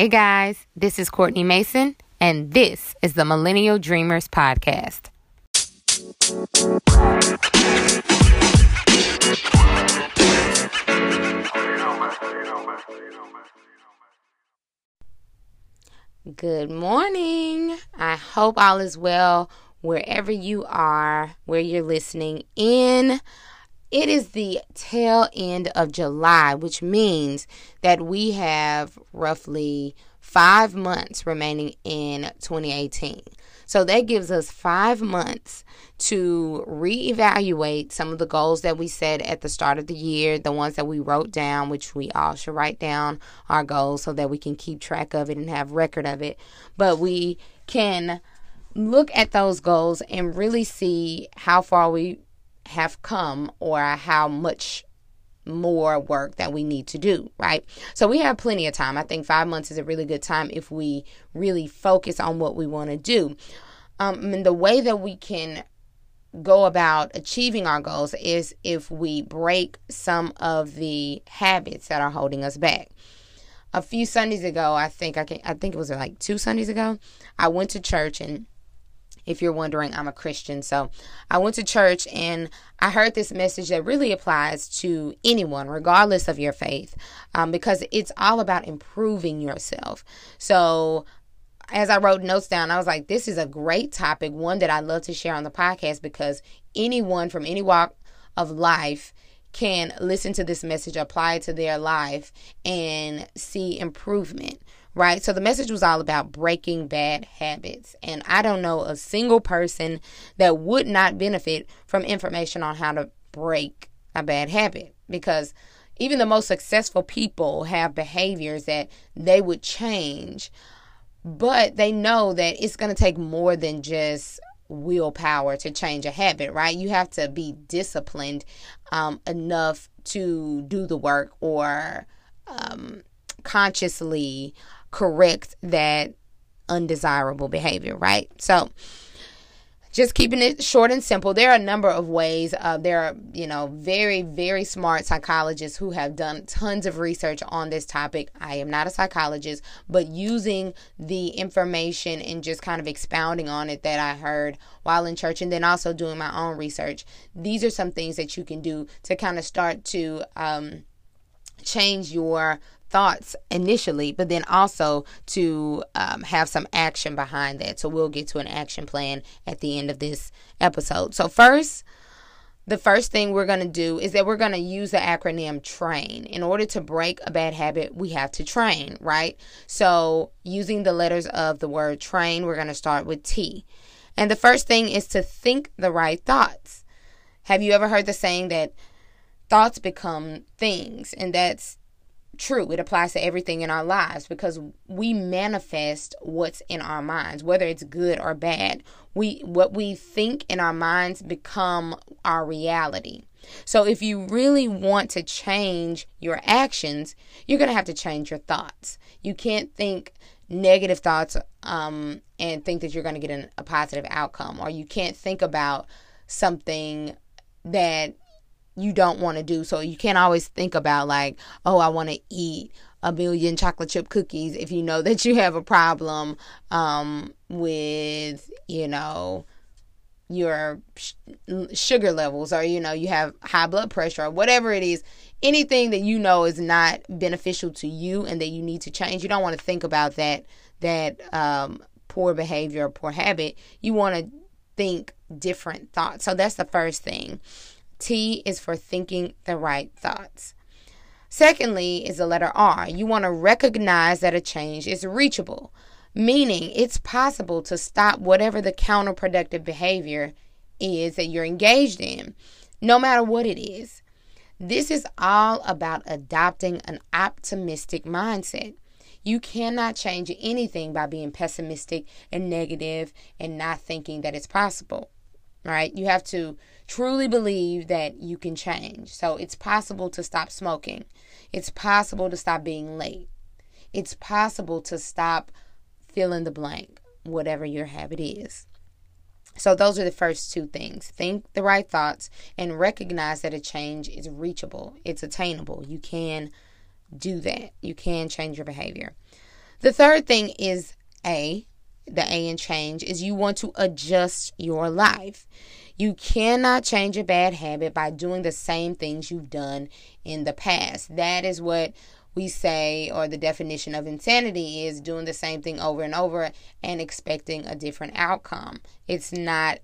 Hey guys, this is Courtney Mason, and this is the Millennial Dreamers Podcast. Good morning. I hope all is well wherever you are, where you're listening in. It is the tail end of July, which means that we have roughly five months remaining in 2018. So that gives us five months to reevaluate some of the goals that we set at the start of the year, the ones that we wrote down, which we all should write down our goals so that we can keep track of it and have record of it. But we can look at those goals and really see how far we have come or how much more work that we need to do, right? So we have plenty of time. I think five months is a really good time if we really focus on what we want to do. Um, and the way that we can go about achieving our goals is if we break some of the habits that are holding us back. A few Sundays ago, I think I can I think it was like two Sundays ago, I went to church and if you're wondering, I'm a Christian. So I went to church and I heard this message that really applies to anyone, regardless of your faith, um, because it's all about improving yourself. So as I wrote notes down, I was like, this is a great topic, one that I'd love to share on the podcast because anyone from any walk of life can listen to this message, apply it to their life, and see improvement right? So the message was all about breaking bad habits. And I don't know a single person that would not benefit from information on how to break a bad habit because even the most successful people have behaviors that they would change, but they know that it's going to take more than just willpower to change a habit, right? You have to be disciplined um, enough to do the work or um, consciously correct that undesirable behavior, right? So, just keeping it short and simple. There are a number of ways. Uh, there are, you know, very, very smart psychologists who have done tons of research on this topic. I am not a psychologist, but using the information and just kind of expounding on it that I heard while in church and then also doing my own research. These are some things that you can do to kind of start to um, change your thoughts initially, but then also to um, have some action behind that. So we'll get to an action plan at the end of this episode. So, first, the first thing we're going to do is that we're going to use the acronym TRAIN. In order to break a bad habit, we have to train, right? So, using the letters of the word train, we're going to start with T. And the first thing is to think the right thoughts. Have you ever heard the saying that thoughts become things? And that's true. It applies to everything in our lives because we manifest what's in our minds, whether it's good or bad. We what we think in our minds become our reality. So if you really want to change your actions, you're going to have to change your thoughts. You can't think negative thoughts um, and think that you're going to get an, a positive outcome, or you can't think about something that you don't want to do. So you can't always think about like, oh, I want to eat a million chocolate chip cookies if you know that you have a problem um, with, you know, your sh- sugar levels or you know you have high blood pressure or whatever it is. Anything that you know is not beneficial to you and that you need to change. You don't want to think about that that um, poor behavior or poor habit. You want to think different thoughts. So that's the first thing T is for thinking the right thoughts. Secondly, is the letter R. You want to recognize that a change is reachable, meaning it's possible to stop whatever the counterproductive behavior is that you're engaged in, no matter what it is. This is all about adopting an optimistic mindset. You cannot change anything by being pessimistic and negative and not thinking that it's possible. Right? You have to truly believe that you can change. So it's possible to stop smoking. It's possible to stop being late. It's possible to stop filling the blank, whatever your habit is. So those are the first two things. Think the right thoughts and recognize that a change is reachable. It's attainable. You can do that. You can change your behavior. The third thing is A, the A in change, is you want to adjust your life. You cannot change a bad habit by doing the same things you've done in the past. That is what we say, or the definition of insanity is doing the same thing over and over and expecting a different outcome. It's not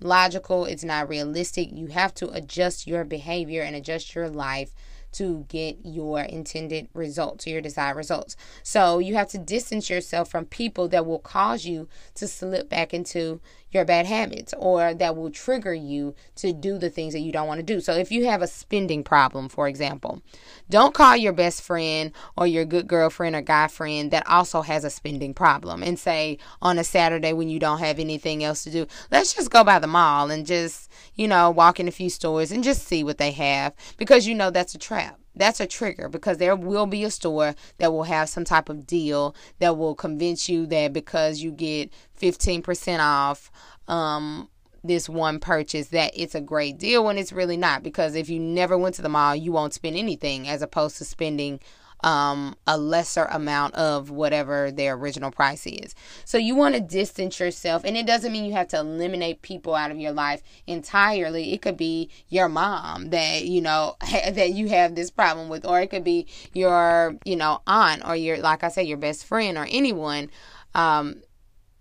logical, it's not realistic. You have to adjust your behavior and adjust your life to get your intended results, your desired results. So you have to distance yourself from people that will cause you to slip back into your bad habits or that will trigger you to do the things that you don't want to do. So if you have a spending problem, for example, don't call your best friend or your good girlfriend or guy friend that also has a spending problem and say on a Saturday when you don't have anything else to do, let's just go by the mall and just, you know, walk in a few stores and just see what they have because you know that's a trap that's a trigger because there will be a store that will have some type of deal that will convince you that because you get 15% off um, this one purchase that it's a great deal when it's really not. Because if you never went to the mall you won't spend anything as opposed to spending um, a lesser amount of whatever their original price is. So you want to distance yourself, and it doesn't mean you have to eliminate people out of your life entirely. It could be your mom that you know that you have this problem with, or it could be your you know aunt or your like I said your best friend or anyone. Um,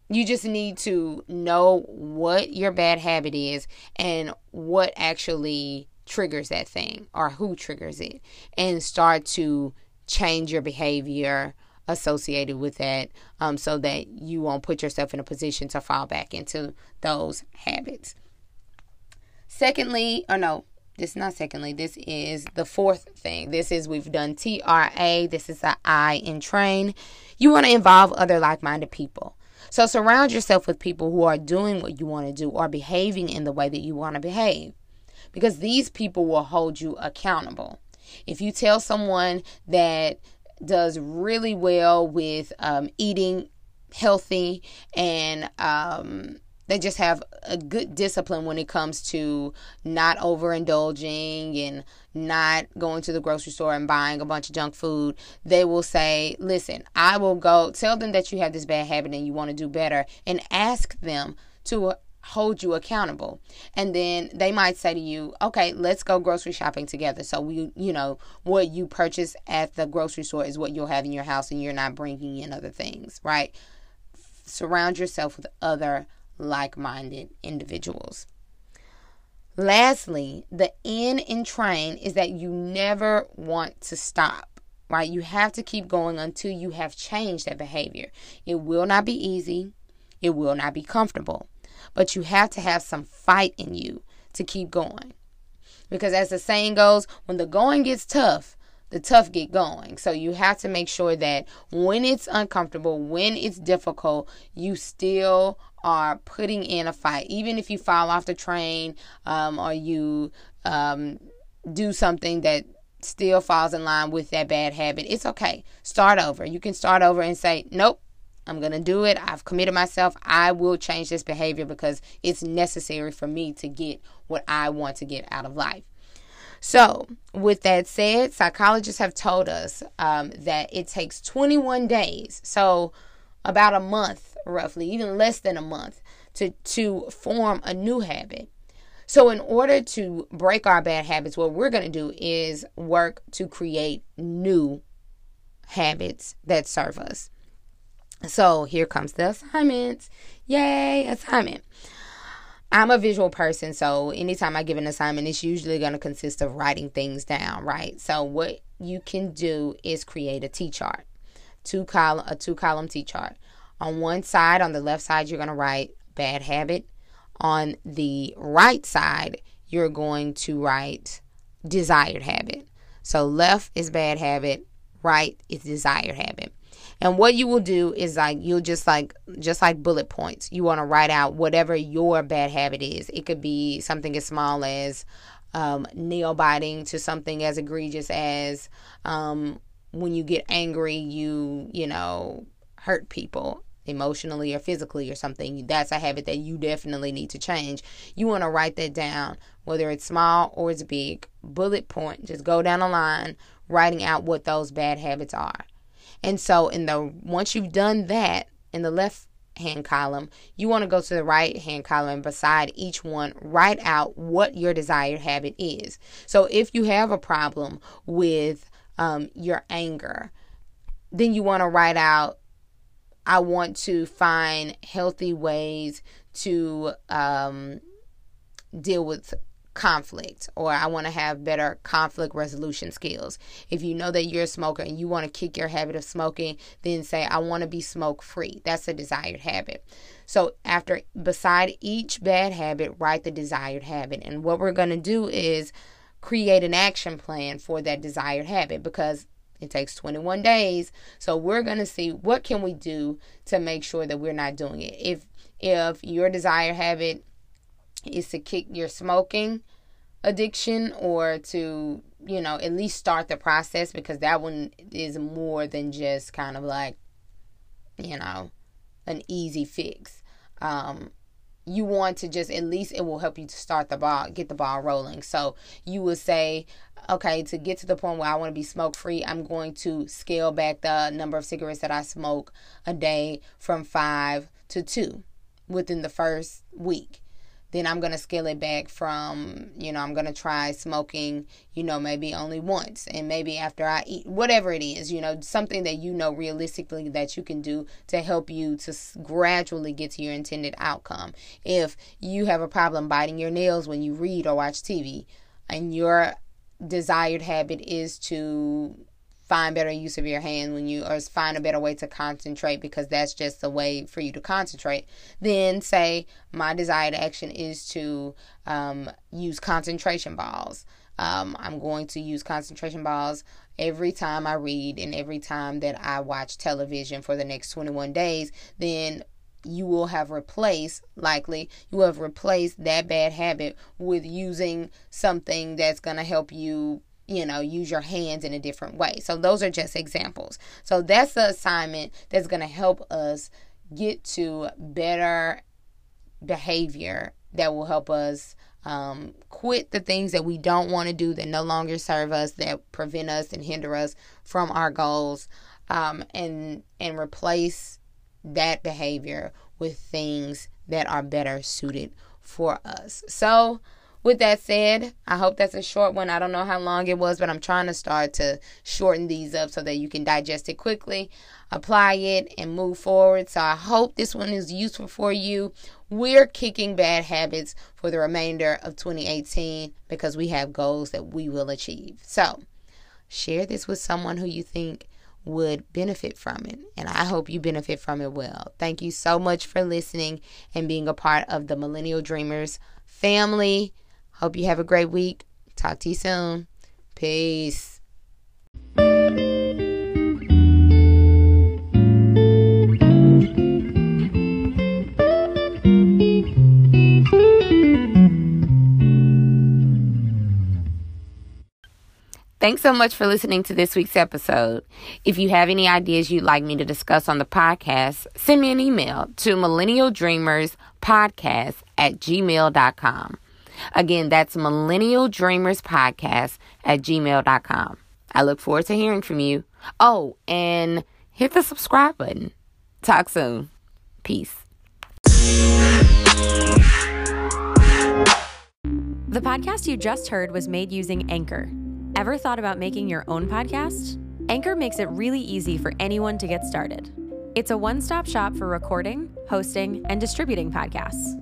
you just need to know what your bad habit is and what actually triggers that thing or who triggers it and start to change your behavior associated with that um, so that you won't put yourself in a position to fall back into those habits. Secondly, or no, this is not secondly, this is the fourth thing. This is we've done TRA, this is the I in train. You want to involve other like minded people. So surround yourself with people who are doing what you want to do or behaving in the way that you want to behave because these people will hold you accountable. If you tell someone that does really well with um, eating healthy and um, they just have a good discipline when it comes to not overindulging and not going to the grocery store and buying a bunch of junk food. They will say, Listen, I will go tell them that you have this bad habit and you want to do better and ask them to hold you accountable. And then they might say to you, okay, let's go grocery shopping together. So we, you know, what you purchase at the grocery store is what you'll have in your house and you're not bringing in other things, right? Surround yourself with other like minded individuals. Lastly, the end in train is that you never want to stop, right? You have to keep going until you have changed that behavior. It will not be easy, it will not be comfortable, but you have to have some fight in you to keep going. Because as the saying goes, when the going gets tough, the tough get going. So you have to make sure that when it's uncomfortable, when it's difficult, you still are putting in a fight. Even if you fall off the train um, or you um, do something that still falls in line with that bad habit, it's okay. Start over. You can start over and say, nope. I'm going to do it. I've committed myself. I will change this behavior because it's necessary for me to get what I want to get out of life. So, with that said, psychologists have told us um, that it takes 21 days, so about a month roughly, even less than a month, to, to form a new habit. So, in order to break our bad habits, what we're going to do is work to create new habits that serve us. So, here comes the assignment. Yay, assignment. I'm a visual person, so anytime I give an assignment, it's usually going to consist of writing things down, right? So what you can do is create a T chart, two column a two column T chart. On one side, on the left side, you're going to write bad habit. On the right side, you're going to write desired habit. So left is bad habit, right is desired habit. And what you will do is like you'll just like just like bullet points. You want to write out whatever your bad habit is. It could be something as small as um, nail biting to something as egregious as um, when you get angry, you you know hurt people emotionally or physically or something. That's a habit that you definitely need to change. You want to write that down, whether it's small or it's big. Bullet point. Just go down the line, writing out what those bad habits are. And so in the once you've done that in the left hand column, you want to go to the right hand column beside each one, write out what your desired habit is. So if you have a problem with um, your anger, then you want to write out, I want to find healthy ways to um, deal with conflict or I want to have better conflict resolution skills. If you know that you're a smoker and you want to kick your habit of smoking, then say I want to be smoke free. That's a desired habit. So after beside each bad habit, write the desired habit. And what we're going to do is create an action plan for that desired habit because it takes 21 days. So we're going to see what can we do to make sure that we're not doing it. If if your desired habit is to kick your smoking addiction or to, you know, at least start the process because that one is more than just kind of like, you know, an easy fix. Um, you want to just at least it will help you to start the ball, get the ball rolling. So you would say, okay, to get to the point where I want to be smoke free, I'm going to scale back the number of cigarettes that I smoke a day from five to two within the first week then I'm going to scale it back from, you know, I'm going to try smoking, you know, maybe only once. And maybe after I eat, whatever it is, you know, something that you know realistically that you can do to help you to gradually get to your intended outcome. If you have a problem biting your nails when you read or watch TV, and your desired habit is to find better use of your hand when you or find a better way to concentrate because that's just the way for you to concentrate. Then say my desired action is to um, use concentration balls. Um, i'm going to use concentration balls every time i read and every time that i watch television for the next 21 days. Then you will have replaced likely you will have replaced that bad habit with using something that's going to help you you know, use your hands in a different way. So those are just examples. So that's the assignment that's going to help us get to better behavior that will help us um, quit the things that we don't want to do that no longer serve us, that prevent us and hinder us from our goals, um, and and replace that behavior with things that are better suited for us. So with that said, I hope that's a short one. I don't know how long it was, but I'm trying to start to shorten these up so that you can digest it quickly, apply it, and move forward. So I hope this one is useful for you. We're kicking bad habits for the remainder of 2018 because we have goals that we will achieve. So share this with someone who you think would benefit from it. And I hope you benefit from it well. Thank you so much for listening and being a part of the Millennial Dreamers family. Hope you have a great week. Talk to you soon. Peace. Thanks so much for listening to this week's episode. If you have any ideas you'd like me to discuss on the podcast, send me an email to millennialdreamerspodcast at gmail.com. Again, that's Millennial Dreamers Podcast at gmail.com. I look forward to hearing from you. Oh, and hit the subscribe button. Talk soon. Peace. The podcast you just heard was made using Anchor. Ever thought about making your own podcast? Anchor makes it really easy for anyone to get started. It's a one stop shop for recording, hosting, and distributing podcasts.